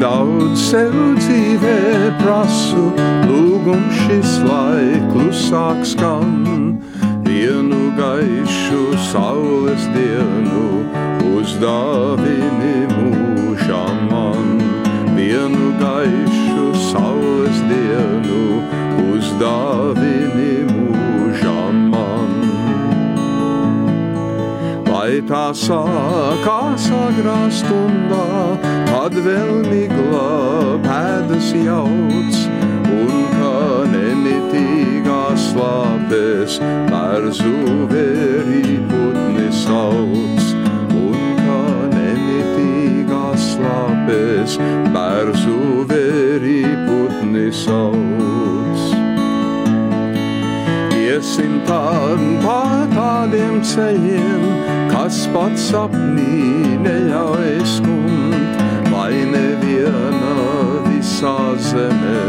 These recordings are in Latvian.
Daudz sev dzīvē prasu, lūgums šis lai klusāk skan. Vienu gaišu saules dienu uzdāvini mūžam man. Vienu gaišu saules dienu uzdāvini mūžam man. Lai tā sākās agrā stundā, kad vēl migla pēdas jauc, un kā nemitīgās slāpes bērzu vērī putni sauc, un kā nemitīgās slāpes bērzu vērī putni sauc. Iesim tad pa tādiem ceļiem, kas pats sapnī neļauj skumt, lai neviena visā zemē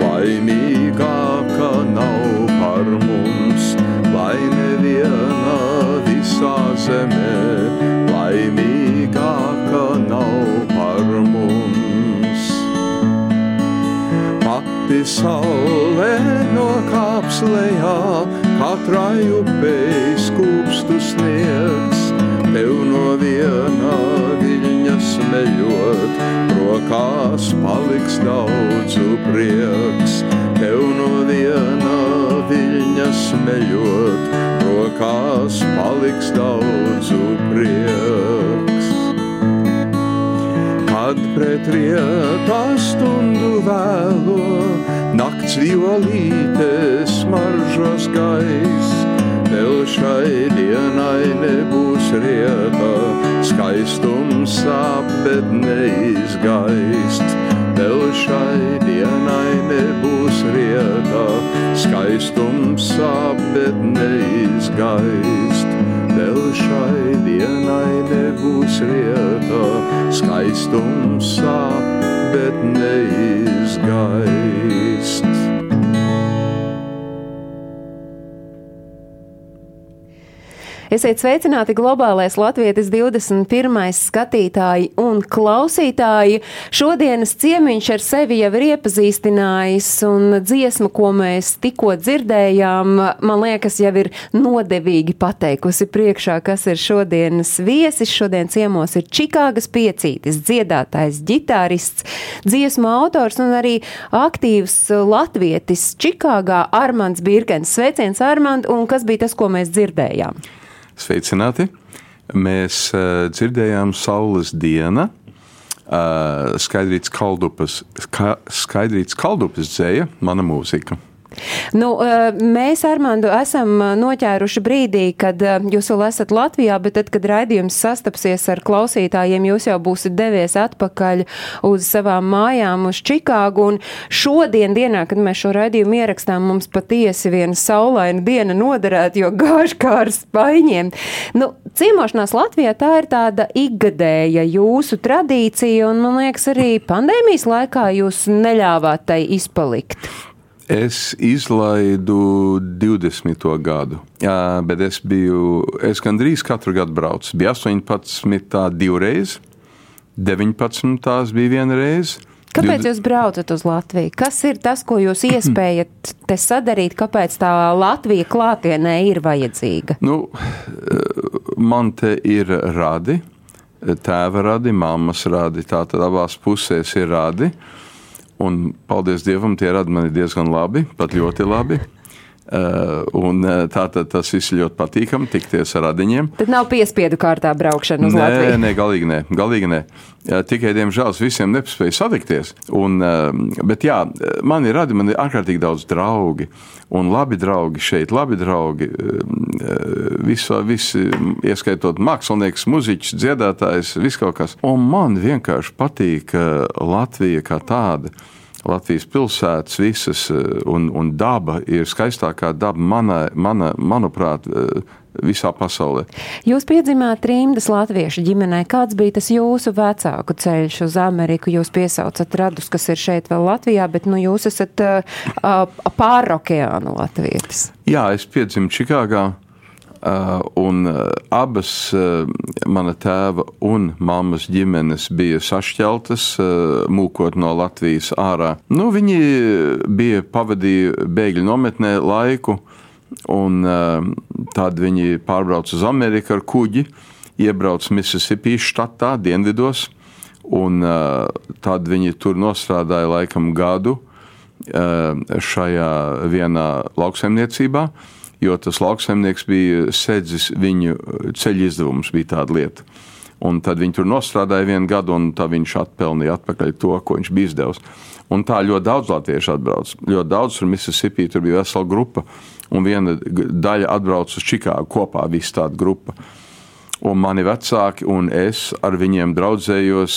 laimīgāka nav par mums, lai neviena visā zemē laimīgāka nav par mums. Pati saulē nokāps lejā, katrai upei skūpstu sniegs, tev no viena viļņa smeļot, rokās paliks daudzu prieks, tev no viena viļņa smeļot, rokās paliks daudzu prieks. Kad pret rietā stundu vēlo, nakts violītes maržos gais, vēl šai dienai nebūs rieta, skaistums sāp, bet neizgaist. Vēl šai dienai nebūs rieta, skaistums sāp, bet neizgaist. Vēl šai dienai nebūs rieta, skaistums sāp, bet neizgaist. Esiet sveicināti globālais latvietis 21. skatītāji un klausītāji. Šodienas ciemiņš ar sevi jau ir iepazīstinājis, un dziesma, ko mēs tikko dzirdējām, man liekas, jau ir nodevīgi pateikusi priekšā, kas ir šodienas viesis. Šodien ciemos ir Čikāgas piecītis, dziedātājs, ģitārists, dziesmu autors un arī aktīvs latvietis Čikāgā Armands Birkens. Sveiciens, Armand, un kas bija tas, ko mēs dzirdējām? Sveicināti! Mēs uh, dzirdējām Saules dienu, uh, Skaidrīts Kaldupas, ska, Skaidrīts Kaldupas dzēja, mana mūzika. Nu, mēs, Armando, esam noķēruši brīdī, kad jūs vēl esat Latvijā, bet tad, kad raidījums sastapsies ar klausītājiem, jūs jau būsiet devies atpakaļ uz savām mājām, uz Čikāgu. Un šodien, dienā, kad mēs šo raidījumu ierakstām, mums patiesi viena saulaina diena noderēt, jo gāž kā ar spaiņiem. Nu, ciemošanās Latvijā tā ir tāda ikgadēja jūsu tradīcija, un, man liekas, arī pandēmijas laikā jūs neļāvāt tai izpalikt. Es izlaidu 20. gadu, bet es biju, es gandrīz katru gadu braucu. Bija 18. divreiz, 19. tās bija viena reize. Kāpēc jūs braucat uz Latviju? Kas ir tas, ko jūs iespējat te sadarīt, kāpēc tā Latvija klātienē ir vajadzīga? Nu, man te ir radi, tēva radi, mammas radi, tātad abās pusēs ir radi. Un, paldies Dievam, tie radi man ir diezgan labi, pat ļoti labi. Uh, un tā tad tas viss ir ļoti patīkami, tikties ar radiņiem. Tad nav piespiedu kārtā braukšana uz nē, Latviju. Nē, galīgi nē, galīgi nē. Uh, tikai, diemžēl, visiem nepaspēja satikties. Un, bet jā, man ir radi, man ir ārkārtīgi daudz draugi. Un labi draugi šeit, labi draugi. Visu, visi, ieskaitot mākslinieks, muziķis, dziedātājs, viss kaut kas. Un man vienkārši patīk Latvija kā tāda. Latvijas pilsētas visas, eh, un, un daba ir skaistākā daba, mana, mana, manuprāt, eh, visā pasaulē. Jūs piedzimāt Rīgas latviešu ģimenē. Kāds bija tas jūsu vecāku ceļš uz Ameriku? Jūs piesaucat radus, kas ir šeit vēl Latvijā, bet nu, jūs esat uh, pārokeāna latvietis. Jā, es piedzimu Čikāgā. Uh, un uh, abas uh, mana tēva un mammas ģimenes bija sašķeltas, mūkot no Latvijas ārā. Nu, viņi bija pavadījuši bēgļu nometnē laiku, un tad viņi pārbrauca uz Ameriku ar kuģi, iebrauca Mississippi štatā, dienvidos, un tad viņi tur nostrādāja laikam gadu šajā vienā lauksaimniecībā jo tas lauksaimnieks bija sēdzis viņu ceļu izdevumus, bija tāda lieta. Un tad viņi tur nostrādāja vienu gadu, un tā viņš atpelnīja atpakaļ to, ko viņš bija izdevis. Un tā ļoti daudz latviešu atbrauc. Ļoti daudz tur Mississippi, tur bija vesela grupa, un viena daļa atbrauc uz Čikāgu kopā, visa tāda grupa. Un mani vecāki un es ar viņiem draudzējos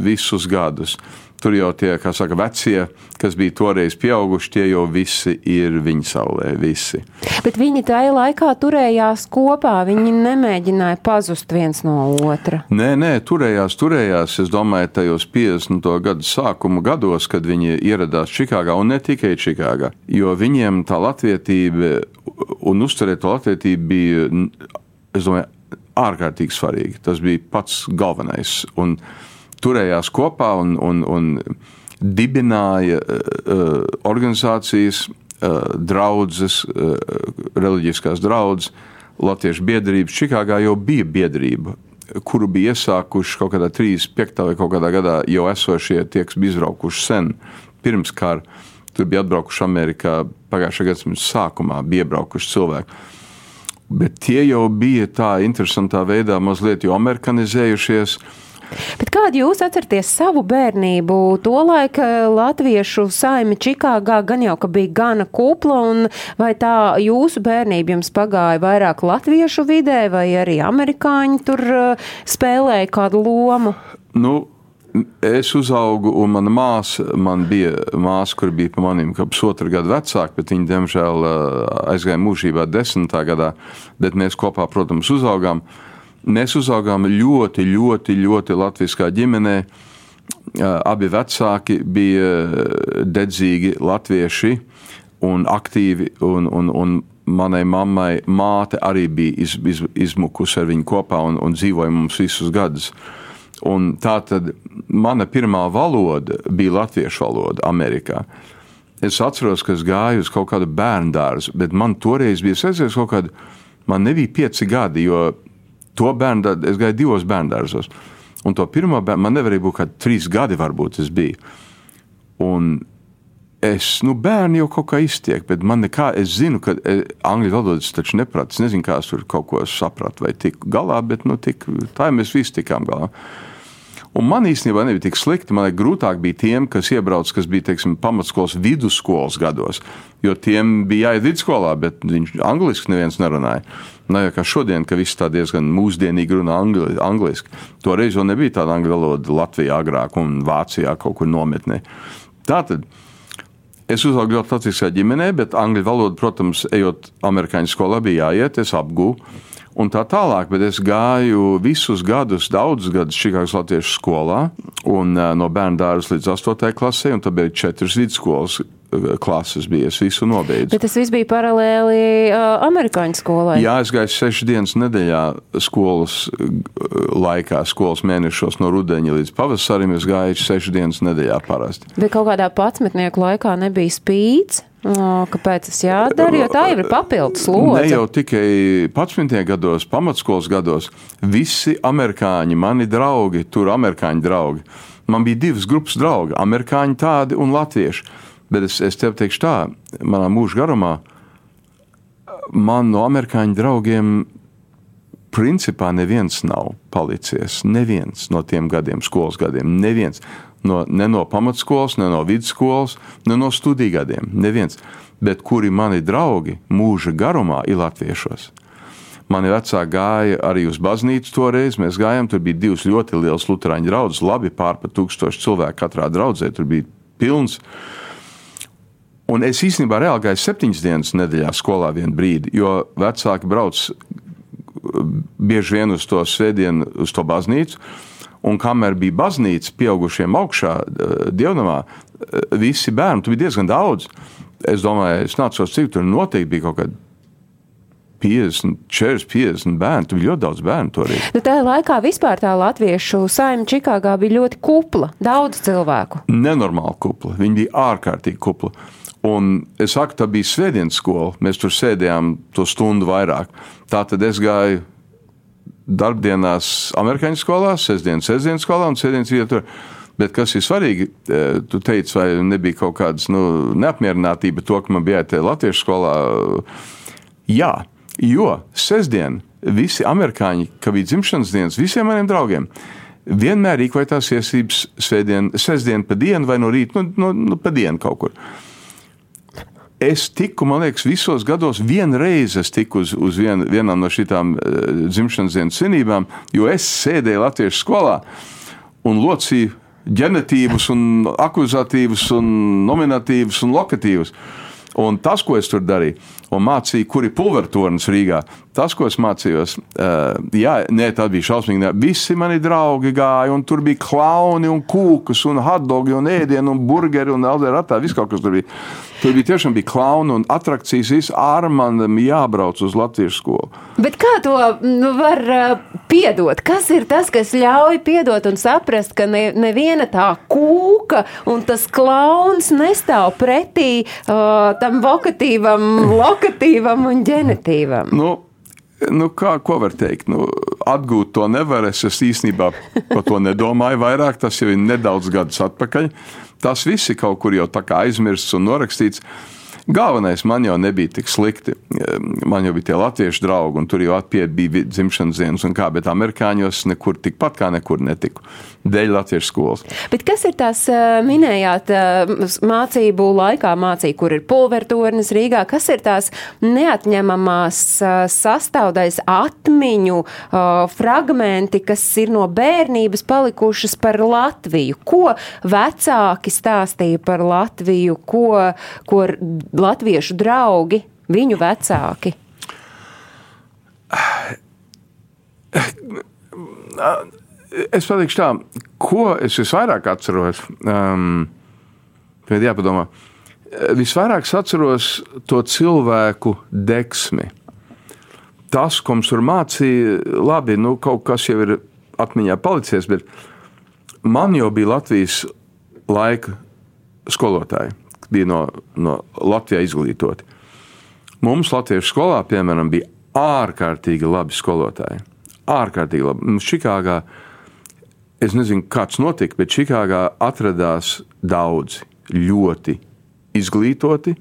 visus gadus. Tur jau tie, kā saka, vecie, kas bija toreiz pieauguši, tie jau visi ir viņa saulē. Visi. Bet viņi tajā laikā turējās kopā, viņi nemēģināja pazust viens no otra. Nē, nē, turējās, turējās. Es domāju, tajos 50. gadu sākuma gados, kad viņi ieradās Čikāgā, un ne tikai Čikāgā, jo viņiem tā latvietība un uzturēt to latvietību bija, es domāju, ārkārtīgi svarīgi. Tas bija pats galvenais. Un, turējās kopā un, un, un dibināja uh, organizācijas, uh, draudzes, uh, reliģiskās draudzes. Latviešu biedrības Čikāgā jau bija biedrība, kuru bija iesākuši kaut kādā 35. vai kaut kādā gadā jau esošie tie, kas bija izbraukuši sen, pirms kara. Tur bija atbraukuši Amerikā pagājušā gadsimta sākumā, bija iebraukuši cilvēki. Bet tie jau bija tā interesantā veidā mazliet amerikanizējušies. Uh, Bet kādu jūs atceraties savu bērnību? Tolaik latviešu saimi Čikāgā gan jau, ka bija gana kupla, un vai tā jūsu bērnība jums pagāja vairāk latviešu vidē, vai arī amerikāņi tur uh, spēlēja kādu lomu? Nu, Es uzaugu, un mana māsa, man bija māsa, kur bija pa manim kā pusotra gada vecāka, bet viņa, diemžēl, uh, aizgāja mūžībā desmitā gadā, bet mēs kopā, protams, uzaugām. Uh, Mēs uzaugām ļoti, ļoti, ļoti latviskā ģimenē. Abi vecāki bija dedzīgi latvieši un aktīvi, un, un, un manai mammai māte arī bija iz, iz, izmukusi ar viņu kopā un, un dzīvoja mums visus gadus. Un tā tad mana pirmā valoda bija latviešu valoda Amerikā. Es atceros, ka es gāju uz kaut kādu bērnu dārzu, bet man toreiz bija aizies kaut kāda, man nebija pieci gadi, jo to bērnu, es gāju divos bērngārzos. Un to pirmo bērnu man nevarēja būt kaut kādi trīs gadi, varbūt es biju. Un es, nu, bērni jau kaut kā iztiek, bet man nekā, es zinu, ka e, angļu valodas taču nepratu. Es nezinu, kā es tur kaut ko sapratu vai tiku galā, bet, nu, tik, tā mēs visi tikām galā. Un man īstenībā nebija tik slikti. Man grūtāk bija tiem, kas iebrauc, kas bija teiksim, pamatskolas, vidusskolas gados. Jo tiem bija jāiet vidusskolā, bet viņš angliski neviens nerunāja. Nav jau kā šodien, ka viss tā diezgan mūsdienīgi runā angli, angliski. Toreiz vēl nebija tāda angļu valoda Latvijā agrāk un Vācijā kaut kur nometnē. Tātad. Es uzaugu ļoti latviešu ģimenē, bet angļu valoda, protams, ejot amerikāņu skolā, bija jāiet, es apgūstu un tā tālāk. Bet es gāju visus gadus, daudzus gadus Čikāgas Latviešu skolā, un no bērnu dārza līdz 8. klasē, un tad bija četras vidusskolas. Klases bija, es visu nobeidzu. Bet tas viss bija paralēli uh, amerikāņu skolai. Jā, es gāju sešas dienas nedēļā skolas laikā, skolas mēnešos no rudeņa līdz pavasarim. Es gāju sešas dienas nedēļā parasti. Bet kaut kādā patsmetnieku laikā nebija spīts? O, kāpēc tas jādara? Jo tā ir papildus lode. Ne jau tikai 11. gados, pamatskolas gados, visi amerikāņi, mani draugi, tur amerikāņu draugi. Man bija divas grupas draugi, amerikāņi tādi un latvieši. Bet es, es tev teikšu tā, manā mūža garumā, man no amerikāņu draugiem principā neviens nav palicies. Neviens no tiem gadiem, skolas gadiem, neviens no, ne no pamatskolas, ne no vidusskolas, ne no studiju gadiem. Neviens. Bet kuri mani draugi mūža garumā ir latviešos. Mani vecāki gāja arī uz baznīcu toreiz. Mēs gājām, tur bija divas ļoti lielas luterāņu draugas, labi pār pa tūkstošu cilvēku katrā draudzē. Tur bija pilns. Un es īstenībā reāli gāju septiņas dienas nedēļā skolā vienu brīdi, jo vecāki brauc bieži vien uz to svētdienu, uz to baznīcu. Un kamēr bija baznīca, pieaugušiem augšā, dievnamā, visi bērni, tur bija diezgan daudz. Es domāju, es nācu uz cik tur noteikti bija kaut kāda 50, 40, 50 bērnu. Tur bija ļoti daudz bērnu toreiz. Nu, tajā laikā vispār tā latviešu saima Čikāgā bija ļoti kupla, daudz cilvēku. Nenormāli kupla. Viņi bija ārkārtīgi kupla. Un es saku, tā bija svētdienas skola. Mēs tur sēdējām to stundu vairāk. Tā tad es gāju darbdienās amerikāņu skolās, sestdienas, sestdienas skolā un sēdienas vietur. Bet kas ir svarīgi, e, tu teici, vai nebija kaut kādas nu, neapmierinātība to, ka man bija jāiet latviešu skolā? Jā, jo sestdien visi amerikāņi, ka bija dzimšanas dienas visiem maniem draugiem, vienmēr rīkoja tās iesības svētdien, sestdien pa dienu vai no rīta, nu, nu, nu pa dienu kaut kur. Es tiku, man liekas, visos gados vienreiz es tiku uz, uz vien, vienām no šīm uh, dzimšanas dienas svinībām, jo es sēdēju Latvijas skolā un locīju ģenetīvus, un akuzatīvus, un nominatīvus un lokatīvus. Un tas, ko es tur darīju, un mācīju, kur ir pulvertornis Rīgā, tas, ko es mācījos, uh, jā, nē, tā bija šausmīgi. Ne. Visi mani draugi gāja, un tur bija klauni, un kūkas, un hotdogi, un ēdienu, un burgeri, un alderātā, viss kaut kas tur bija. Tur bija tiešām bija klauni un attrakcijas. Viss ārmandam jābrauc uz Latvijas skolu. Bet kā to nu, var uh, piedot? Kas ir tas, kas ļauj piedot un saprast, ka ne, neviena tā kūka un tas klauns nestāv pretī uh, tam vokatīvam, lokatīvam un ģenetīvam? Nu, nu, kā, ko var teikt? Nu, atgūt to nevar. Es, es īstenībā par to nedomāju vairāk. Tas jau ir nedaudz gadus atpakaļ. Tas viss ir kaut kur jau tā kā aizmirsts un norakstīts. Galvenais man jau nebija tik slikti. Man jau bija tie latviešu draugi, un tur jau bija dzimšanas dienas, un kā, bet amerikāņos nekur tikpat kā nekur netiku. Dēļ latviešu skolas. Bet kas ir tās minējāt mācību laikā, mācīja, kur ir pulvertornis Rīgā? Kas ir tās neatņemamās sastāvdaļas atmiņu fragmenti, kas ir no bērnības palikušas par Latviju? Ko vecāki stāstīja par Latviju? Ko, ko latviešu draugi, viņu vecāki? Es pateikšu tā, ko es visvairāk atceros. Um, Tad jāpadomā. Visvairāk es atceros to cilvēku deksmi. Tas, ko mums tur mācīja, labi, nu, kaut kas jau ir atmiņā palicies, bet man jau bija Latvijas laika skolotāji bija no, no Latvijas izglītoti. Mums Latvijas skolā, piemēram, bija ārkārtīgi labi skolotāji. Ārkārtīgi labi. Mums Čikāgā, es nezinu, kāds notika, bet Čikāgā atradās daudzi ļoti izglītoti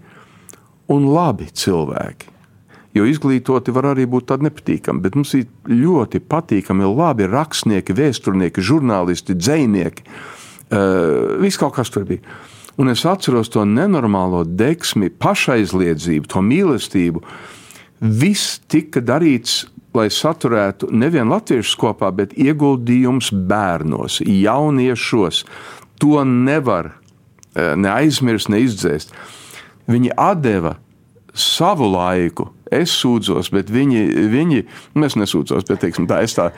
un labi cilvēki. Jo izglītoti var arī būt tādi nepatīkami, bet mums ir ļoti patīkami, labi rakstnieki, vēsturnieki, žurnālisti, dzinieki. Uh, viss kaut kas tur bija. Un es atceros to nenormālo deksmi, pašaizliedzību, to mīlestību. Viss tika darīts, lai saturētu nevienu latviešus kopā, bet ieguldījums bērnos, jauniešos. To nevar eh, neaizmirst, neizdzēst. Viņi deva savu laiku. Es sūdzos, bet viņi, viņi mēs nesūdzos, bet teiksim, tā, tā.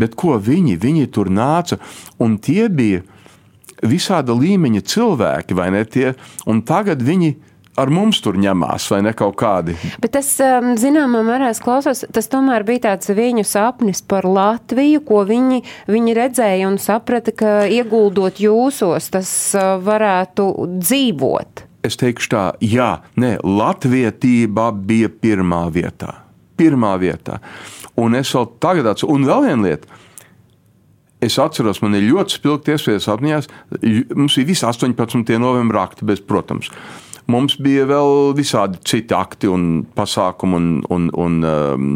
Bet ko viņi, viņi tur nāca, un tie bija visāda līmeņa cilvēki, vai ne tie, un tagad viņi ar mums tur ņemās, vai ne kaut kādi. Bet tas, um, zināmā mērā, klausos, tas tomēr bija tāds viņu sapnis par Latviju, ko viņi, viņi redzēja un saprata, ka ieguldot jūsos, tas uh, varētu dzīvot. Es teikšu tā, jā, nē, latvietība bija pirmā vietā. Pirmā vietā. Un es vēl tagad atceros, un vēl viena lieta Es atceros, man ir ļoti spilgti iespējas apziņās. Mums bija visi 18. novembra akti, bez, protams. Mums bija vēl visādi citi akti un pasākumi, un, un, un um,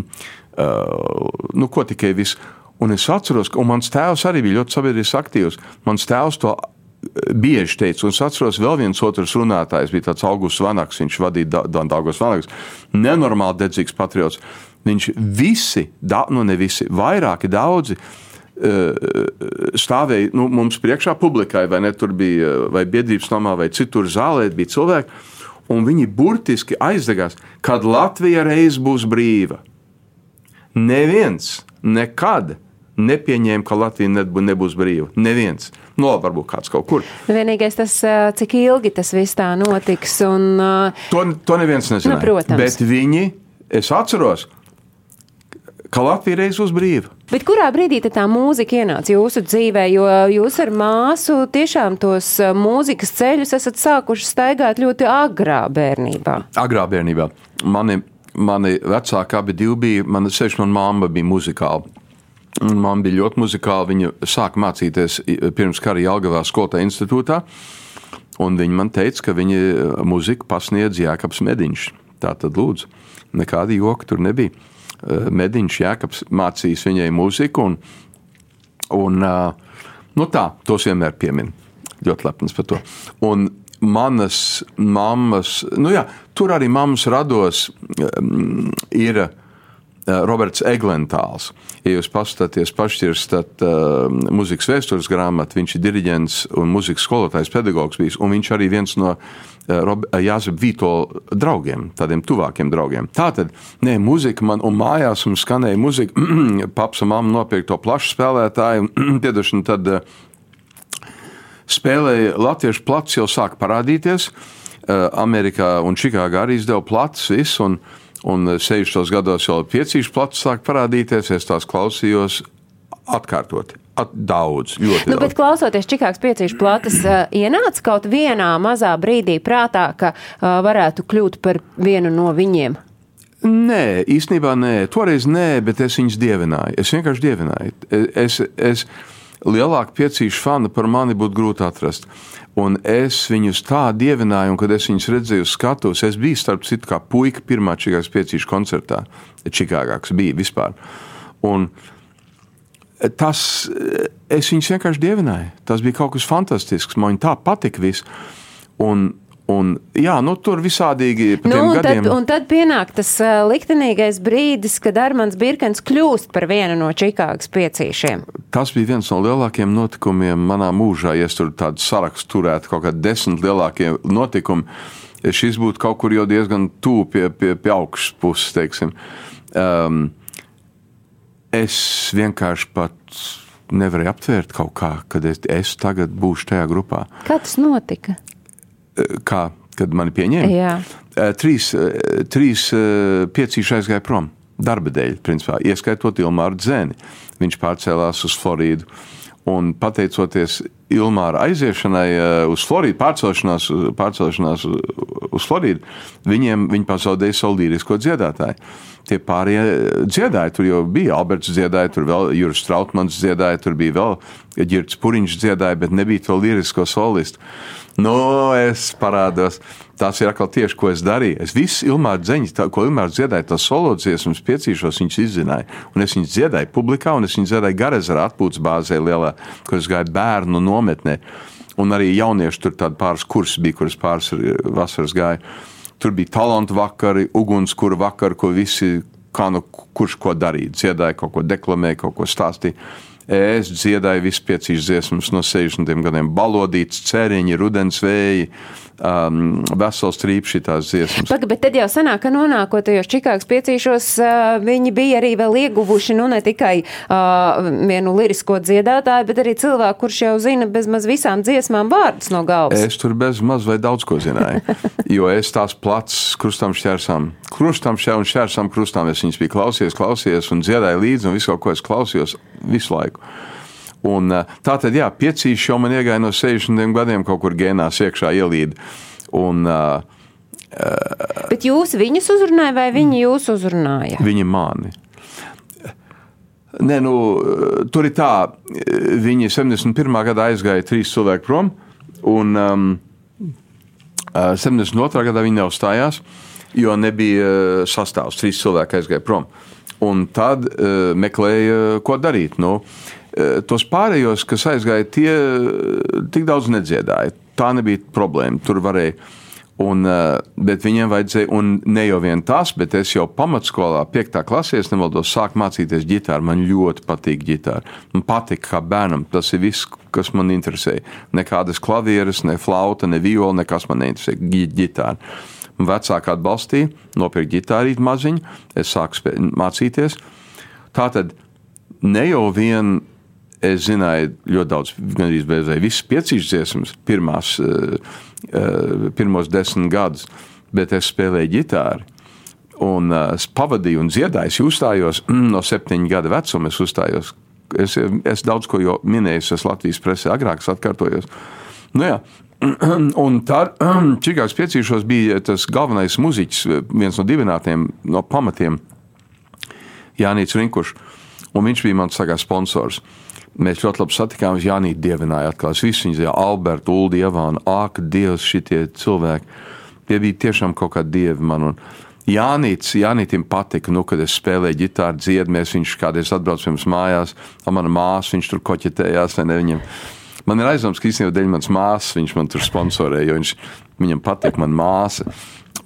uh, nu, ko tikai viss. Un es atceros, ka mans tēvs arī bija ļoti sabiedrisks aktīvs. Mans tēvs to uh, bieži teica, un es atceros, vēl viens otrs runātājs bija tāds Augusts Vanaks, viņš vadīja Dāngas Vanaks, nenormāli dedzīgs patriots. Viņš visi, da, nu ne visi, vairāki daudzi stāvēja nu, mums priekšā, publikai, vai ne tur bija, vai biedrības namā, vai citur zālē, bija cilvēki, un viņi burtiski aizdegās, kad Latvija reiz būs brīva. Neviens nekad nepieņēma, ka Latvija nebūs brīva. Neviens. No, nu, varbūt kāds kaut kur. Vienīgais tas, cik ilgi tas viss tā notiks. Un, to, to neviens nezina. Nu, protams. Bet viņi, es atceros, ka Latvija reiz būs brīva. Bet kurā brīdī tā mūzika ienāca jūsu dzīvē? Jo jūs ar māsu tiešām tos mūzikas ceļus esat sākuši staigāt ļoti agrā bērnībā. Agrā bērnībā. Mani, mani vecāki abi bija, man sevišķi mana mamma bija muzikāla. Man bija ļoti muzikāla. Viņa sāka mācīties pirms kara Jālgavā skolotāja institūtā. Un viņa man teica, ka viņa muziku pasniedz Jēkabs Mediņš. Tā tad lūdzu, nekāda joka tur nebija. Eh, Mediņš Jēkabs mācījis viņai mūziku. Un, un, eh, nu tā, tos vienmēr piemin. Ļoti lepns par to. Un manas mammas, nu jā, tur arī mammas rados um, ir Roberts Eglentāls. Ja jūs paskatāties pašķirstat uh, muzikas vēstures grāmatu, viņš ir diriģents un muzikas skolotājs, pedagogs bijis, un viņš arī viens no uh, Jāzep Vītola draugiem, tādiem tuvākiem draugiem. Tātad, nē, muzika man, un mājās mums skanēja muzika, paps un mamma nopirka to plašu spēlētāju, piedošanu, tad uh, spēlēja latviešu plats jau sāk parādīties, uh, Amerikā un Čikāgā arī izdeva plats, viss, un, uh, Un 60. gados jau piecīšu plats sāk parādīties, es tās klausījos atkārtot. At, daudz, ļoti nu, daudz. Klausoties Čikāgas piecīšu plates, uh, ienāca kaut vienā mazā brīdī prātā, ka uh, varētu kļūt par vienu no viņiem. Nē, īstenībā nē, toreiz nē, bet es viņus dievināju. Es vienkārši dievināju. Es, es lielāku piecīšu fanu par mani būtu grūti atrast. Un es viņus tā dievināju, un kad es viņus redzēju, skatos, es biju starp citu kā puika pirmā Čikāgas piecīšu koncertā. Čikāgā, kas bija vispār. Un tas, es viņus vienkārši dievināju. Tas bija kaut kas fantastisks. Man tā patika viss. Un Un, jā, nu, tur visādīgi nu, un gadiem. tad, un tad pienāk tas uh, liktenīgais brīdis, kad Armāns Birkens kļūst par vienu no Čikāgas piecīšiem. Tas bija viens no lielākajiem notikumiem manā mūžā. Ja es tur tādu sarakstu turētu, kaut kādi desmit lielākie notikumi, šis būtu kaut kur jau diezgan tuvu pie, pie, pie augšas puses, teiksim. Um, es vienkārši pat nevarēju aptvērt kaut kā, kad es, es tagad būšu tajā grupā. Kā tas notika? Kā, kad mani pieņēma. Jā. Trīs, trīs piecīši aizgāja prom. Darba dēļ, principā, ieskaitot Ilmāru Dzēni. Viņš pārcēlās uz Floridu. Un pateicoties Ilmāra aiziešanai uz Floridu, pārcelšanās, pārcelšanās uz Floridu, viņiem viņi pazaudēja savu līrisko dziedātāju. Tie pārējie dziedāja, tur jau bija Alberts dziedāja, tur vēl Juris Strautmans dziedāja, tur bija vēl Girts Puriņš dziedāja, bet nebija to līrisko solistu. Nu, es parādos. Tas ir atkal tieši, ko es darīju. Es visu Ilmāra dzeņu, tā, ko Ilmāra dziedāja, tas solodziesmas piecīšos, viņas izzināju. Un es viņas dziedāju publikā, un es viņas dziedāju Garezara atpūtas bāzē lielā, kur es gāju bērnu nometnē. Un arī jaunieši tur pāris kursi bija, kuras pāris vasaras gāja. Tur bija talantu vakari, ugunskura vakari, ko visi, kā nu kurš ko darīja. Dziedāja, kaut ko deklamēja, kaut ko stāstīja. Es dziedāju visu piecīs dziesmas no 60 gadiem, balodītas, ceriņi, rudens vēji, um, vesels trīps šitās dziesmas. Paga, bet tad jau sanāk, ka nonākot tajos Čikāgas piecīšos, uh, viņi bija arī vēl ieguvuši, nu ne tikai uh, vienu lirisko dziedātāju, bet arī cilvēku, kurš jau zina bez maz visām dziesmām vārdus no galvas. Es tur bez maz vai daudz ko zināju, jo es tās plats krustam šķērsām, krustam šķēr un šķērsām krustām, es viņas biju klausies, klausies un dziedāju līdzi un visu ko es klausījos visu laiku. Un, eh, tā tad, jā, piecīši jau man iegāja no 60 gadiem kaut kur gēnās iekšā ielīd. Un, uh, Bet jūs viņus uzrunājat, vai viņi jūs uzrunāja? Viņi mani. Nē, nu, tur ir tā, viņi 71. gadā aizgāja trīs cilvēki prom, un um, 72. gadā viņi neuzstājās, jo nebija sastāvs. Trīs cilvēki aizgāja prom. Un tad uh, meklēja, ko darīt. Nu, uh, tos pārējos, kas aizgāja, tie tik daudz nedziedāja. Tā nebija problēma. Tur varēja. Un, uh, bet viņiem vajadzēja, un ne jau vien tas, bet es jau pamatskolā, 5. klasē, es nevaldos, sāku mācīties ģitāru. Man ļoti patīk ģitāra. Man patīk kā bērnam. Tas ir viss, kas man interesē. Nekādas klavieres, ne flauta, ne viola, nekas man neinteresē. Ģitāra. Vecāki atbalstīja, nopirka ģitārīt maziņu, es sāku mācīties. Tā tad ne jau vien es zināju ļoti daudz, gan arī bezvēju, visas piecīs dziesmas, pirmās, uh, uh, pirmos desmit gadus, bet es spēlēju ģitāru. Un uh, es pavadīju un dziedāju, es uzstājos mm, no septiņu gadu vecuma. Es uzstājos, es, es daudz ko jau minēju, es Latvijas presē agrāk atkārtojos. Nu, jā, Un tā Čikāgas piecīšos bija tas galvenais muziķis, viens no dibinātiem, no pamatiem, Jānis Rinkušs. Un viņš bija mans sagās sponsors. Mēs ļoti labi satikāmies. Jānis dievināja atkal. Es visu viņu zināju, Albertu, Ulu, Ievānu, Aka, Dievs, šitie cilvēki. Tie bija tiešām kaut kādi dievi man. Un Jānis, Jānītam patika, nu, kad es spēlēju ģitāru, dziedmēs, viņš kādreiz atbrauc pie mums mājās, un mana māsa, viņš tur koķetējās, vai ne viņam. Man ir aizdoms, ka īstenībā dēļ manas māsas viņš man tur sponsorēja, jo viņš, viņam patīk mana māsa.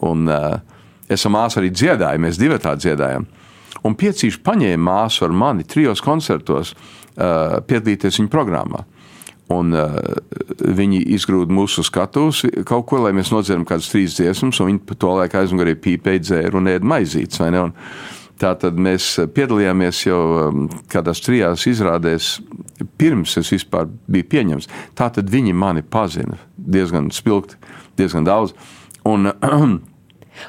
Un uh, es ar māsu arī dziedāju, mēs divi tā dziedājām. Un piecīši paņēma māsu ar mani trijos koncertos uh, piedalīties viņa programmā. Un, uh, viņi izgrūda mūsu skatuves kaut ko, lai mēs nodzirdam kādas trīs dziesmas, un viņi to laiku aizmugurē pīpēja dzēru un ēd maizītes. Tā tad mēs piedalījāmies jau kādās trijās izrādēs, pirms es vispār biju pieņemts. Tā tad viņi mani pazina diezgan spilgti, diezgan daudz. Un,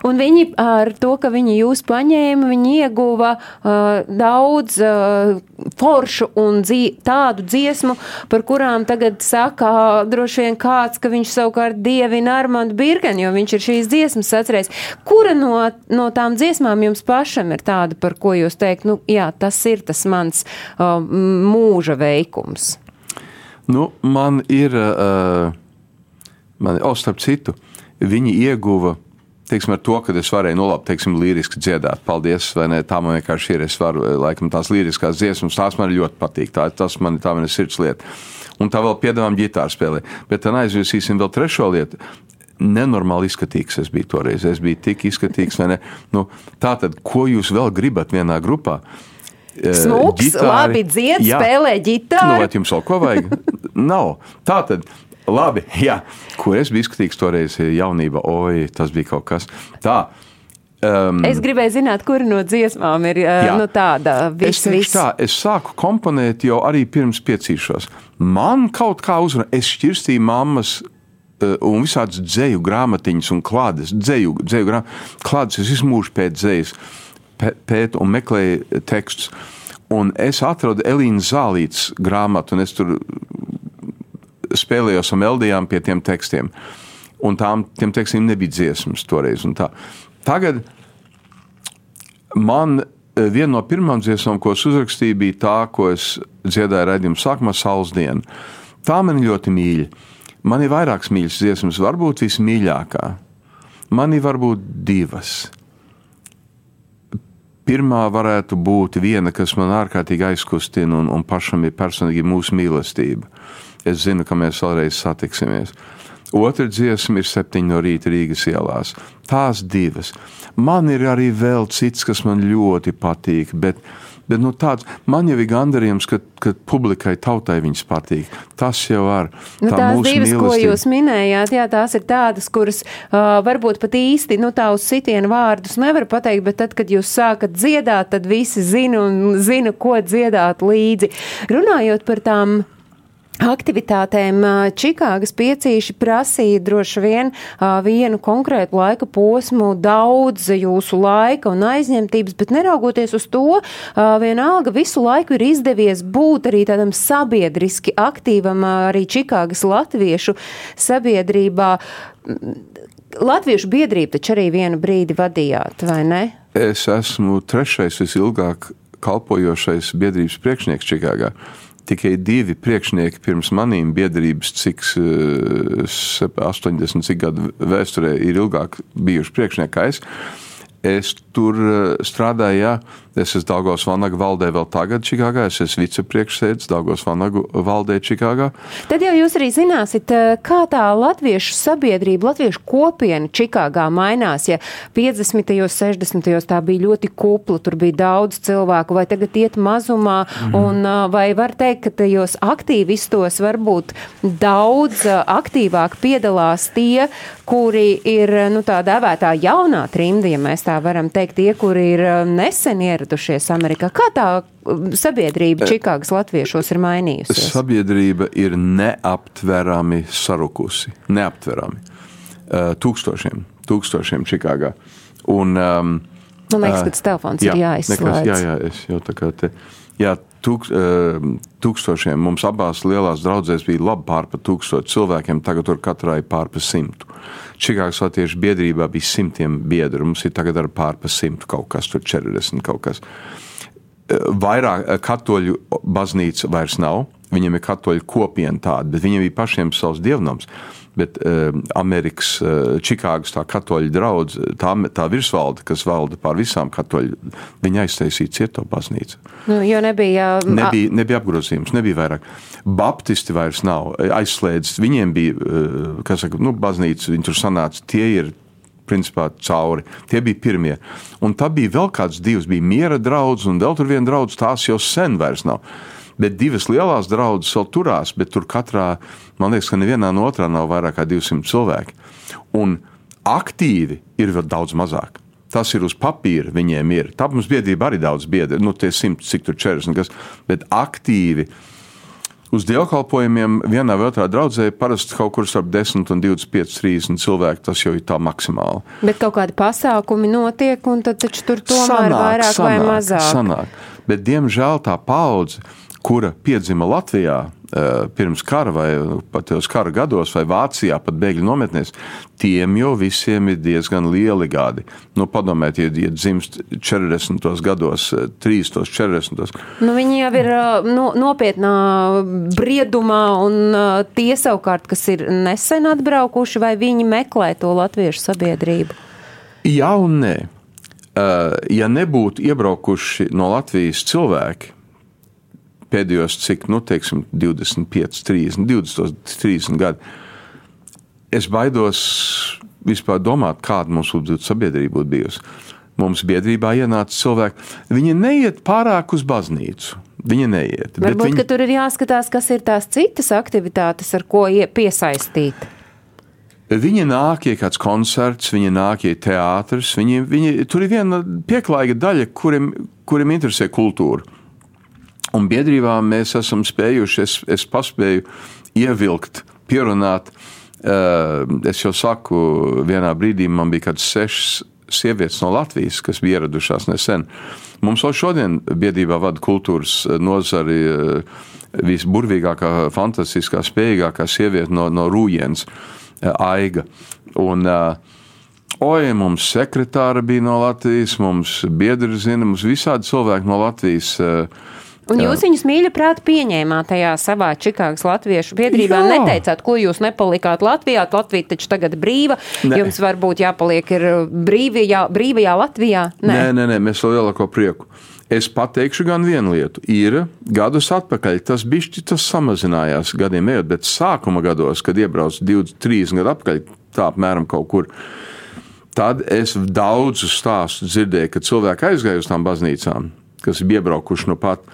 Un viņi ar to, ka viņi jūs paņēma, viņi ieguva uh, daudz uh, foršu un dzī, tādu dziesmu, par kurām tagad saka droši vien kāds, ka viņš savukārt dievina Armandu Birkenu, jo viņš ir šīs dziesmas atcerējis. Kura no, no tām dziesmām jums pašam ir tāda, par ko jūs teikt, nu jā, tas ir tas mans uh, mūža veikums? Nu, man ir, uh, man, o, starp citu, viņi ieguva teiksim, ar to, ka es varēju nolabt, teiksim, liriski dziedāt. Paldies, vai ne? Tā man vienkārši ir. Es varu, laikam, tās liriskās dziesmas, tās man ļoti patīk. Tā, tas man, tā man ir sirds lieta. Un tā vēl piedāvājam ģitāru spēlē. Bet tad aizviesīsim vēl trešo lietu. Nenormāli izskatīgs es biju toreiz. Es biju tik izskatīgs, vai ne? Nu, tā tad, ko jūs vēl gribat vienā grupā? Smūgs, ģitāri. labi dzied, Jā. spēlē ģitāru. Nu, vai jums vēl ko vajag? Nav. Tā tad Labi, jā. Kur es biju skatīgs toreiz jaunībā, oi, tas bija kaut kas tā. Um, es gribēju zināt, kur no dziesmām ir uh, nu, tāda visa. Es, tā, es sāku komponēt jau arī pirms piecīšos. Man kaut kā uzrunā, es šķirstīju mammas uh, un visādas dzēju grāmatiņas un klādes, dzēju, dzēju grāmatiņas, klādes, es visu mūžu pēc dzējas pētu un meklēju tekstus. Un es atradu Elīnas Zālītes grāmatu, un es tur spēlējos ar melodijām pie tiem tekstiem. Un tām, tiem tekstiem nebija dziesmas toreiz. Tagad man eh, viena no pirmām dziesmām, ko es uzrakstīju, bija tā, ko es dziedāju raidījuma sākumā, Saules diena. Tā man ļoti mīļa. Man ir vairākas mīļas dziesmas, varbūt vismīļākā. Man ir varbūt divas. Pirmā varētu būt viena, kas man ārkārtīgi aizkustina un, un pašam ir personīgi mūsu mīlestība es zinu, ka mēs vēlreiz satiksimies. Otra dziesma ir septiņi no rīta Rīgas ielās. Tās divas. Man ir arī vēl cits, kas man ļoti patīk, bet, bet nu, tāds, man jau ir gandarījums, ka, ka publikai, tautai viņas patīk. Tas jau var. Nu, tā tās divas, mīlestība. ko jūs minējāt, jā, tās ir tādas, kuras uh, varbūt pat īsti, nu tā uz sitienu vārdus nevar pateikt, bet tad, kad jūs sākat dziedāt, tad visi zina un zina, ko dziedāt līdzi. Runājot par tām aktivitātēm Čikāgas piecīši prasīja droši vien vienu konkrētu laika posmu, daudz jūsu laika un aizņemtības, bet neraugoties uz to, vienalga visu laiku ir izdevies būt arī tādam sabiedriski aktīvam arī Čikāgas latviešu sabiedrībā. Latviešu biedrību taču arī vienu brīdi vadījāt, vai ne? Es esmu trešais visilgāk kalpojošais biedrības priekšnieks Čikāgā tikai divi priekšnieki pirms manīm biedrības, cik 80 eh, cik gadu vēsturē ir ilgāk bijuši priekšnieki kā es. Es tur eh, strādāju, jā, Es esmu Dāngos Vanaga valdē vēl tagad Čikāgā, es esmu vicepriekšsēdis Dāngos Vanagu valdē Čikāgā. Tad jau jūs arī zināsiet, eh, kā tā latviešu sabiedrība, latviešu kopiena Čikāgā mainās. Ja 50. un 60. tā bija ļoti kupla, tur bija daudz cilvēku, vai tagad iet mazumā, mm. un eh, vai var teikt, ka tajos aktīvistos varbūt daudz eh, aktīvāk piedalās tie, kuri ir, nu, tā dēvētā jaunā trimda, ja mēs tā varam teikt, tie, kuri ir nesen ieradušies Amerikā. Kā tā um, sabiedrība Čikāgas latviešos ir mainījusies? Sabiedrība ir neaptverami sarukusi. Neaptverami. Uh, tūkstošiem, tūkstošiem Čikāgā. Un, um, Man liekas, ka tas telefons jā, ir jāizslēdz. Nekas, jā, jā, es jau tā kā te. Jā, tūk, uh, tūkstošiem. Mums abās lielās draudzēs bija labi pārpa tūkstoši cilvēkiem, tagad tur katrai pārpa simtu. Čikāgas latviešu biedrībā bija simtiem biedru, mums ir tagad ar pārpa simtu kaut kas, tur 40 kaut kas. Vairāk katoļu baznīca vairs nav, viņiem ir katoļu kopiena tāda, bet viņiem bija pašiem savs dievnams bet uh, Amerikas, uh, Čikāgas tā katoļu draudz, tā, tā virsvalde, kas valda pār visām katoļu, viņa aiztaisīja cieto baznīcu. Nu, jo nebija... Nebija, nebija apgrozījums, nebija vairāk. Baptisti vairs nav aizslēdzis, viņiem bija, kas saka, nu, baznīca, viņi tur sanāca, tie ir principā cauri. Tie bija pirmie. Un tā bija vēl kāds divs, bija miera draudz, un vēl tur viena draudz, tās jau sen vairs nav bet divas lielās draudzes vēl turās, bet tur katrā, man liekas, ka nevienā no otrā nav vairāk kā 200 cilvēki. Un aktīvi ir vēl daudz mazāk. Tas ir uz papīra, viņiem ir. Tā mums biedrība arī daudz biedri, nu, tie simt, cik tur 40, kas, bet aktīvi. Uz dievkalpojumiem vienā vai otrā draudzē parasti kaut kur starp 10 un 25, 30 cilvēku. Tas jau ir tā maksimāli. Bet kaut kādi pasākumi notiek, un tad taču tur tomēr sanāk, vairāk sanāk, vai mazāk. Sanāk. Bet, diemžēl, tā paudze kura piedzima Latvijā eh, pirms kara vai pat tajos kara gados, vai Vācijā, pat bēgļu nometnēs, tiem jau visiem ir diezgan lieli gadi. Nu, padomājiet, ja, ja dzimst 40. gados, 30. 40. Nu, viņi jau ir eh, no, nopietnā briedumā, un eh, tie savukārt, kas ir nesen atbraukuši, vai viņi meklē to latviešu sabiedrību? Jā un nē. Ja nebūtu iebraukuši no Latvijas cilvēki, pēdējos, cik, nu, teiksim, 25, 30, 20, 30 gadi. Es baidos vispār domāt, kāda mums būtu sabiedrība būtu bijusi. Mums biedrībā ienāca cilvēki, viņi neiet pārāk uz baznīcu. Viņa neiet. Varbūt, viņi... ka tur ir jāskatās, kas ir tās citas aktivitātes, ar ko piesaistīt. Viņi nāk, ja kāds koncerts, viņi nāk, ja teātris. Viņi, viņi, tur ir viena pieklājīga daļa, kuriem, kuriem interesē kultūra. Un biedrībā mēs esam spējuši, es, es paspēju ievilkt, pierunāt. Eh, es jau saku, vienā brīdī man bija kāds sešs sievietes no Latvijas, kas bija ieradušās nesen. Mums jau šodien biedrībā vada kultūras nozari eh, visburvīgākā, fantastiskā, spējīgākā sieviete no, no Rūjens, eh, Aiga. Un, Oi, mums sekretāra bija no Latvijas, mums biedri zina, mums visādi cilvēki no Latvijas. Uh, Un jūs viņus mīļa prāt pieņēmāt tajā savā Čikāgas latviešu biedrībā. Jā. Neteicāt, ko jūs nepalikāt Latvijā. Latvija taču tagad brīva. Ne. Jums varbūt jāpaliek ir brīvajā, brīvajā Latvijā. Nē, nē, nē, nē mēs vēl lielāko prieku. Es pateikšu gan vienu lietu. Ir gadus atpakaļ, tas bišķi tas samazinājās gadiem ejot, bet sākuma gados, kad iebraucu 20, 30 gadu atpakaļ, tā apmēram kaut kur. Tad es daudzus stāstus dzirdēju, kad cilvēki aizgāja uz tām baznīcām, kas ir iebraukuši no pat.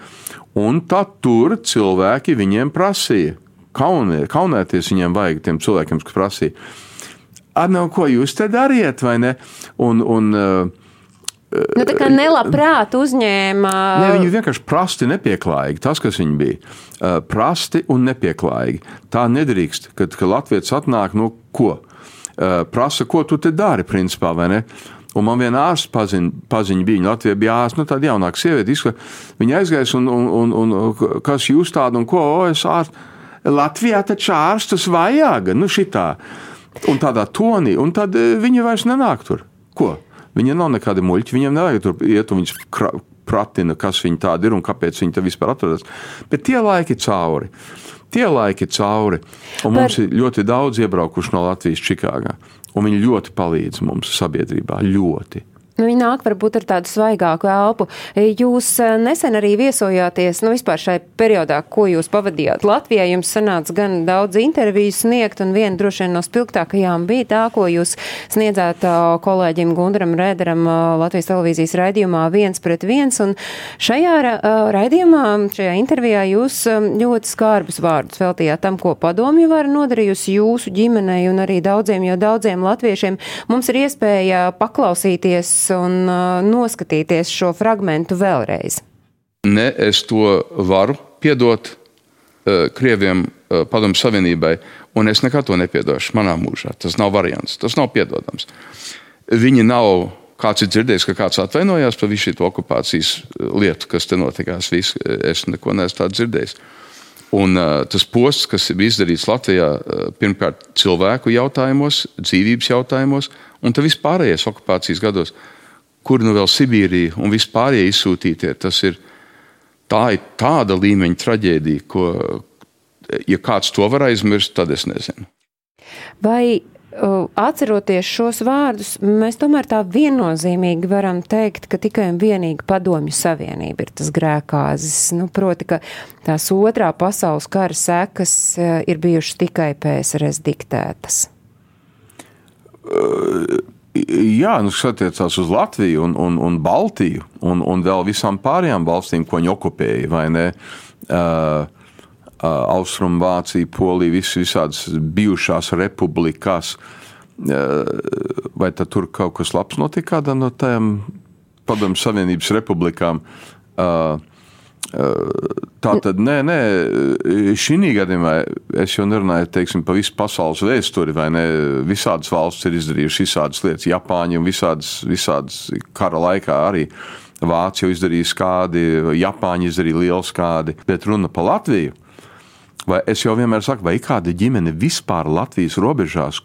Un tad tur cilvēki viņiem prasīja. Kaunē, kaunēties viņiem vajag tiem cilvēkiem, kas prasīja. Ar no ko jūs te dariet, vai ne? Un, un, Nu, tā kā nelabprāt uzņēma. Ne, viņi vienkārši prasti nepieklājīgi. Tas, kas viņi bija, prasti un nepieklājīgi. Tā nedrīkst, kad, kad Latvijas atnāk, nu, ko? Prasa, ko tu te dari, principā, vai ne? Un man viena ārsta paziņa, paziņa bija, viņa Latvijā bija ārsta, nu tāda jaunāka sieviete, izska, viņa aizgājis un, un, un, un kas jūs tādu un ko, o, es ārstu, Latvijā taču ārstus vajag, nu šitā. Un tādā tonī, un tad e, viņa vairs nenāk tur. Ko? Viņa nav nekāda muļķa, viņam nevajag tur iet un viņas pratina, kas viņa tāda ir un kāpēc viņa te vispār atrodas. Bet tie laiki cauri. Tie laiki cauri. Un Par... mums ir ļoti daudz iebraukuši no Latvijas Čikāgā. Un viņi ļoti palīdz mums sabiedrībā. Ļoti. Nu, viņi nāk varbūt ar tādu svaigāku elpu. Jūs eh, nesen arī viesojāties, nu, vispār šai periodā, ko jūs pavadījāt Latvijā. Jums sanāca gan daudz interviju sniegt, un viena droši vien no spilgtākajām bija tā, ko jūs sniedzāt kolēģim Gundaram Rēderam Latvijas televīzijas raidījumā viens pret viens. Un šajā raidījumā, šajā intervijā jūs ļoti skarbus vārdus veltījāt tam, ko padomju var nodarījusi jūsu ģimenei un arī daudziem, jo daudziem latviešiem mums ir iespēja paklausīties un uh, noskatīties šo fragmentu vēlreiz? Ne, es to varu piedot uh, Krieviem, uh, Padomu Savienībai, un es nekad to nepiedošu manā mūžā. Tas nav variants, tas nav piedodams. Viņi nav Kāds ir dzirdējis, ka kāds atvainojās par visu šo okupācijas lietu, kas te notikās. Visu, es neko neesmu tādu dzirdējis. Un, uh, tas posts, kas bija izdarīts Latvijā, uh, pirmkārt, cilvēku jautājumos, dzīvības jautājumos, un tā vispārējais okupācijas gados, uh, kur nu vēl Sibīrija un vispārējie izsūtītie. Tas ir, tā ir tāda līmeņa traģēdija, ko, ja kāds to var aizmirst, tad es nezinu. Vai atceroties šos vārdus, mēs tomēr tā viennozīmīgi varam teikt, ka tikai un vienīgi padomju savienība ir tas grēkāzis. Nu, proti, ka tās otrā pasaules kara sekas ir bijušas tikai PSRS diktētas. Uh Jā, nu, kas attiecās uz Latviju un, un, un Baltiju un, un vēl visām pārējām valstīm, ko viņi okupēja, vai ne? Uh, uh, Austrumvācija, Polija, visas visādas bijušās republikas. Uh, vai tur kaut kas labs notika kādā no tām Padomju Savienības republikām? Uh, Tā tad, nē, nē, šī gadījumā es jau nerunāju teiksim, par visu pasaules vēsturi? Visādas valsts ir izdarījušas visādas lietas, Japāņi un visādas, visādas kara laikā arī. Vācija izdarīja skādi, Japāņi izdarīja lielu skādi, bet runa par Latviju. Vai es jau vienmēr saku, vai kāda ģimene vispār Latvijas robežās,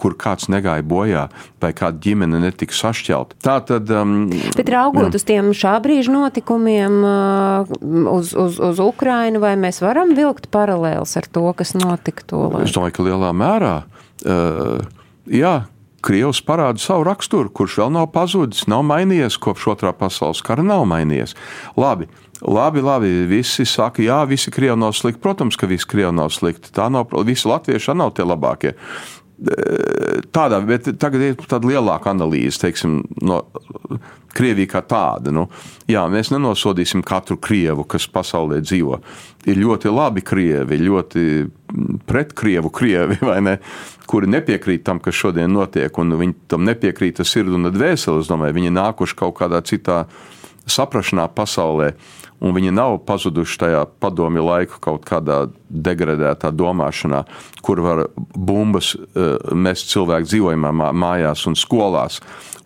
kur kāds negāja bojā, vai kāda ģimene netika sašķelta. Tā tad. Um, Bet raugot jā. uz tiem šā brīža notikumiem, uh, uz, uz, uz Ukrainu, vai mēs varam vilkt paralēlus ar to, kas notika to laiku? Es domāju, ka lielā mērā. Uh, jā, Krievs parāda savu raksturu, kurš vēl nav pazudis, nav mainījies kopš otrā pasaules kara, nav mainījies. Labi, Labi, labi, visi saka, jā, visi krievi nav slikti. Protams, ka visi krievi nav slikti. Tā nav, visi latvieši nav tie labākie tādā, bet tagad ir tāda lielāka analīze, teiksim, no Krievija kā tāda. Nu, jā, mēs nenosodīsim katru krievu, kas pasaulē dzīvo. Ir ļoti labi krievi, ļoti pretkrievu krievi, ne, kuri nepiekrīt tam, kas šodien notiek, un viņi tam nepiekrīt ar sirdi un dvēseli. Es domāju, viņi nākuši kaut kādā citā saprašanā pasaulē un viņi nav pazuduši tajā padomju laiku kaut kādā degradētā domāšanā, kur var bumbas uh, mest cilvēku dzīvojamā mājās un skolās.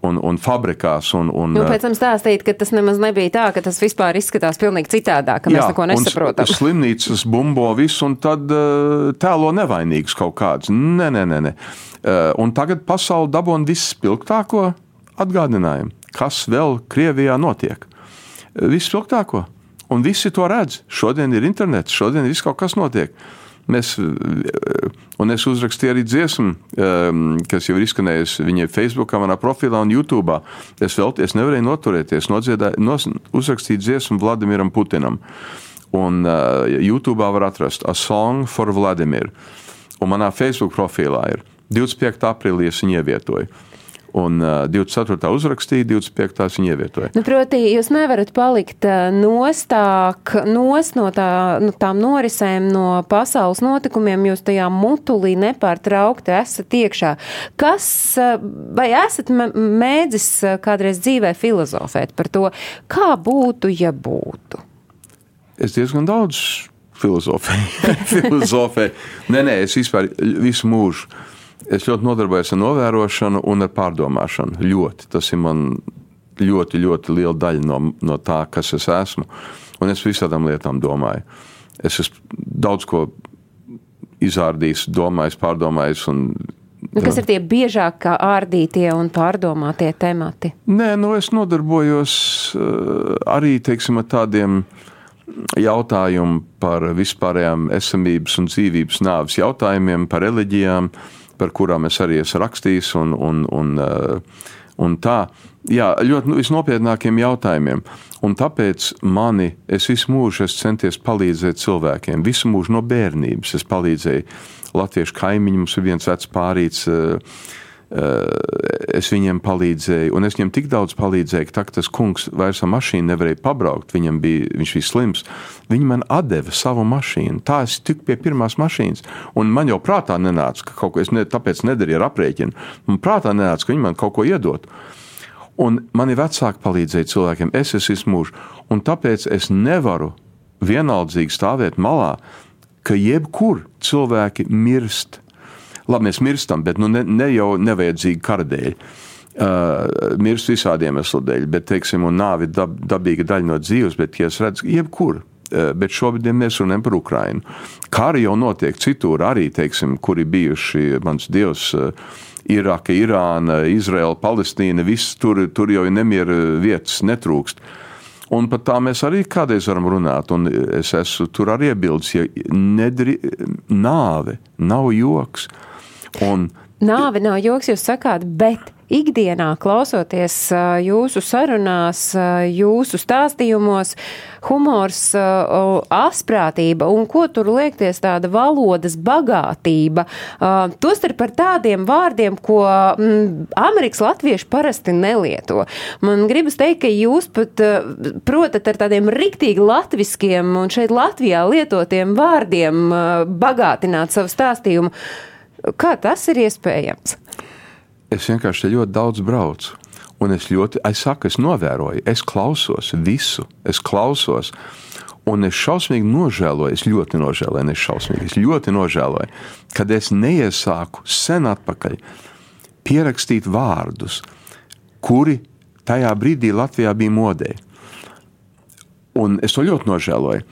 Un, un fabrikās. Un, un, nu, pēc tam stāstīt, ka tas nemaz nebija tā, ka tas vispār izskatās pilnīgi citādāk, ka jā, mēs neko nesaprotam. Slimnīcas bumbo visu un tad uh, tēlo nevainīgus kaut kādus. Nē, nē, nē. nē. Un tagad pasauli dabūna vispilgtāko atgādinājumu, kas vēl Krievijā notiek. Vispilgtāko. Un visi to redz. Šodien ir internets, šodien viss kaut kas notiek. Mēs, un es uzrakstīju arī dziesmu, um, kas jau ir izskanējusi viņa Facebook, manā profilā un YouTube. Es vēl es nevarēju noturēties, nodziedāju, nos, uzrakstīt dziesmu Vladimiram Putinam. Un uh, YouTube var atrast A Song for Vladimir. Un manā Facebook profilā ir 25. aprīlī es viņu ievietoju. Un uh, 24. uzrakstīja, 25. viņa ievietoja. Nu, proti, jūs nevarat palikt nostāk, nos no tā, nu, tām norisēm, no pasaules notikumiem, jūs tajā mutulī nepārtraukti esat iekšā. Kas, vai esat mēdzis kādreiz dzīvē filozofēt par to, kā būtu, ja būtu? Es diezgan daudz filozofēju. filozofēju. Nē, nē, es vispār visu mūžu Es ļoti nodarbojos ar novērošanu un ar pārdomāšanu. Ļoti. Tas ir man ļoti, ļoti liela daļa no, no tā, kas es esmu. Un es visādām lietām domāju. Es esmu daudz ko izrādījis, domājis, pārdomājis. Un, nu, kas ir tie biežāk ārdītie un pārdomātie temati? Nē, nu es nodarbojos uh, arī teiksim, ar tādiem jautājumiem par vispārējām esamības un dzīvības nāves jautājumiem, par reliģijām. Uh, par kurām es arī esmu rakstījis un, un, un, uh, un tā. Jā, ļoti nu, visnopietnākiem jautājumiem. Un tāpēc mani, es visu mūžu esmu centies palīdzēt cilvēkiem. Visu mūžu no bērnības es palīdzēju latviešu kaimiņiem. Mums ir viens vecs pārīts. Uh, es viņiem palīdzēju, un es viņam tik daudz palīdzēju, ka tas kungs vairs ar mašīnu nevarēja pabraukt, viņam bija, viņš bija slims. Viņi man deva savu mašīnu. Tā es tiku pie pirmās mašīnas, un man jau prātā nenāca, ka kaut ko es ne, tāpēc nedarīju ar aprēķinu. Man prātā nenāca, ka viņi man kaut ko iedot. Un mani vecāki palīdzēja cilvēkiem, es esmu izmūžs, un tāpēc es nevaru vienaldzīgi stāvēt malā, ka jebkur cilvēki mirst Labi, mēs mirstam, bet nu, ne, ne jau nevajadzīgi kara dēļ. Uh, mirst visādiem iemeslu dēļ, bet, teiksim, nāve ir dab, dabīga daļa no dzīves, bet, ja es redzu, jebkur, uh, bet šobrīd mēs runājam par Ukrajinu. Kari jau notiek citur, arī, teiksim, kuri bijuši, mans dievs, uh, Irāka, Irāna, Izraela, Palestīna, viss tur, tur jau ir nemiera vietas, netrūkst. Un par tā mēs arī kādreiz varam runāt, un es esmu tur arī iebildes, ja nedri, nāve nav joks. Un, Nāve nav joks, jūs sakāt, bet ikdienā klausoties jūsu sarunās, jūsu stāstījumos, humors, asprātība un ko tur liekties tāda valodas bagātība. Tostarp par tādiem vārdiem, ko mm, Amerikas latvieši parasti nelieto. Man gribas teikt, ka jūs pat protat ar tādiem riktīgi latviskiem un šeit Latvijā lietotiem vārdiem bagātināt savu stāstījumu. Kā tas ir iespējams? Es vienkārši ļoti daudz braucu. Un es ļoti, es saku, es novēroju, es klausos visu, es klausos. Un es šausmīgi nožēloju, es ļoti nožēloju, ne šausmīgi, es ļoti nožēloju, kad es neiesāku sen atpakaļ pierakstīt vārdus, kuri tajā brīdī Latvijā bija modē. Un es to ļoti nožēloju.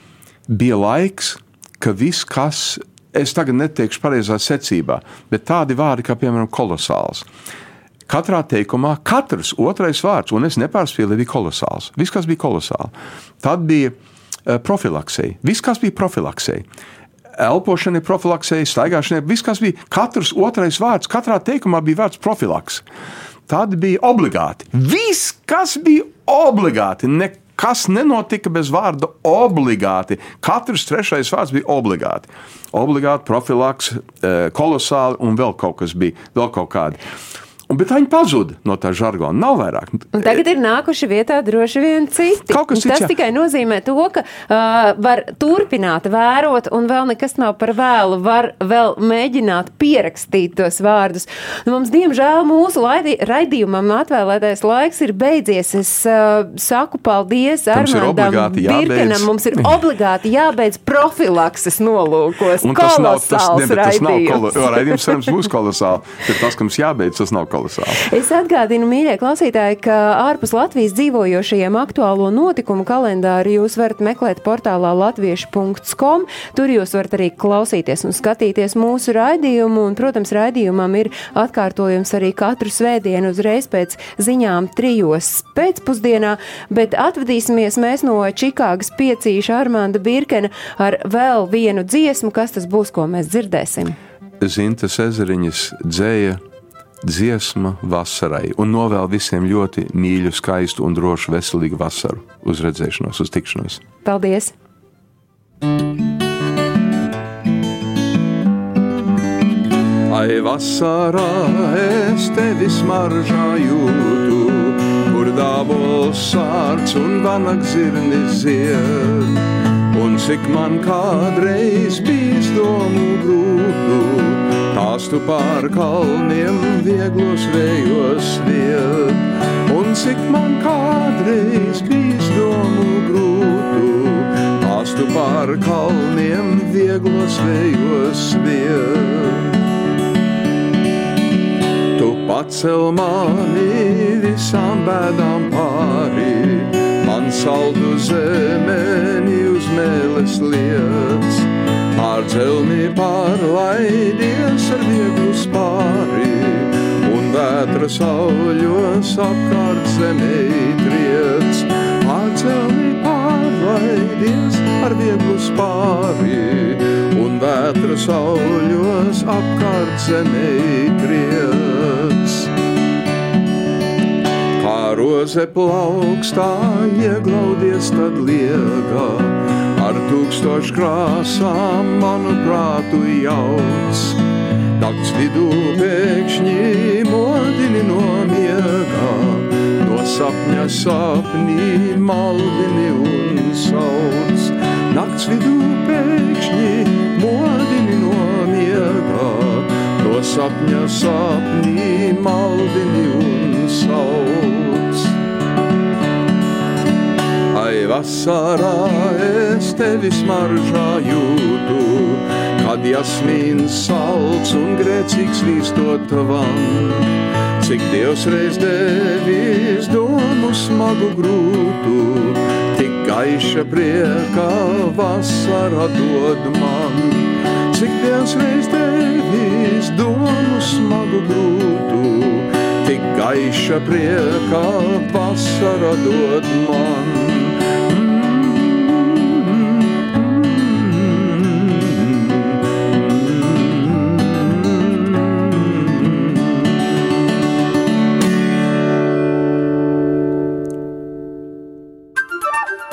Bija laiks, ka viss, kas es tagad neteikšu pareizā secībā, bet tādi vārdi kā, piemēram, kolosāls. Katrā teikumā katrs otrais vārds, un es nepārspīlēju, bija kolosāls. Viss, kas bija kolosāli. Tad bija uh, profilaksija. Viss, kas bija profilaksija. Elpošana ir profilaksija, staigāšana ir viss, kas bija. Katrs otrais vārds, katrā teikumā bija vārds profilaks. Tad bija obligāti. Viss, kas bija obligāti, ne Kas nenotika bez vārda obligāti? Katrs trešais vārds bija obligāti. Obligāti, profilaks, eh, kolosāli un vēl kaut kas bija, vēl kaut kādi. Bet viņi pazuda no tā žargona. Nav vairāk. Un tagad ir nākuši vietā droši vien citi. Cits, tas jā. tikai nozīmē to, ka uh, var turpināt vērot, un vēl nekas nav par vēlu. Var vēl mēģināt pierakstīt tos vārdus. Nu, mums, diemžēl, mūsu laidi, raidījumam atvēlētais laiks ir beidzies. Es uh, saku paldies Armandam Birkenam. Mums ir obligāti jābeidz profilakses nolūkos. Un tas nav, tas, ne, tas nav kolo, raidījums, cerams, būs kolosāli. Bet tas, ka mums jābeidz, tas nav kolosāli kolosāli. Es atgādinu, mīļie klausītāji, ka ārpus Latvijas dzīvojošajiem aktuālo notikumu kalendāru jūs varat meklēt portālā latviešu.com. Tur jūs varat arī klausīties un skatīties mūsu raidījumu, un, protams, raidījumam ir atkārtojums arī katru svētdienu uzreiz pēc ziņām trijos pēcpusdienā, bet atvadīsimies mēs no Čikāgas piecīša Armanda Birkena ar vēl vienu dziesmu, kas tas būs, ko mēs dzirdēsim. Zintas ezeriņas dzēja dziesma vasarai un novēl visiem ļoti mīļu, skaistu un drošu, veselīgu vasaru. Uz redzēšanos, uz tikšanos. Paldies! Ai, vasarā es tevi smaržā jūtu, kur dābols sārts un vanak zirnis zied. Un cik man kādreiz bijis domu grūtu, tās tu pār kalniem vieglos vējos viet. Un cik man kādreiz bijis domu grūtu, tās tu pār kalniem vieglos vējos viet. Tu pacel mani visām bēdām pāri, saldu zemeni uz mēles lietas Pār dzelmi pārlaidies ar vieglu spāri, un vētra sauļos apkārt zemē triec. Pār dzelmi pārlaidies ar vieglu spāri, un vētra sauļos apkārt zemē triec. Groze plaukstā ieglaudies tad liegā. Ar tūkstošu krāsām manu prātu jauc. Nakts vidū pēkšņi modini no miegā, no sapņa sapnī maldini un sauc. Nakts vidū pēkšņi modini no miegā, no sapņa sapnī maldini un sauc. Ai, vasarā es tevi smaržā jūtu, kad jasmīns salds un grēcīgs vīstot van. Cik Dievs reiz devis domu smagu grūtu, tik gaiša prieka vasara dod man. Cik Dievs reiz devis domu smagu grūtu, tik gaiša prieka vasara dod man.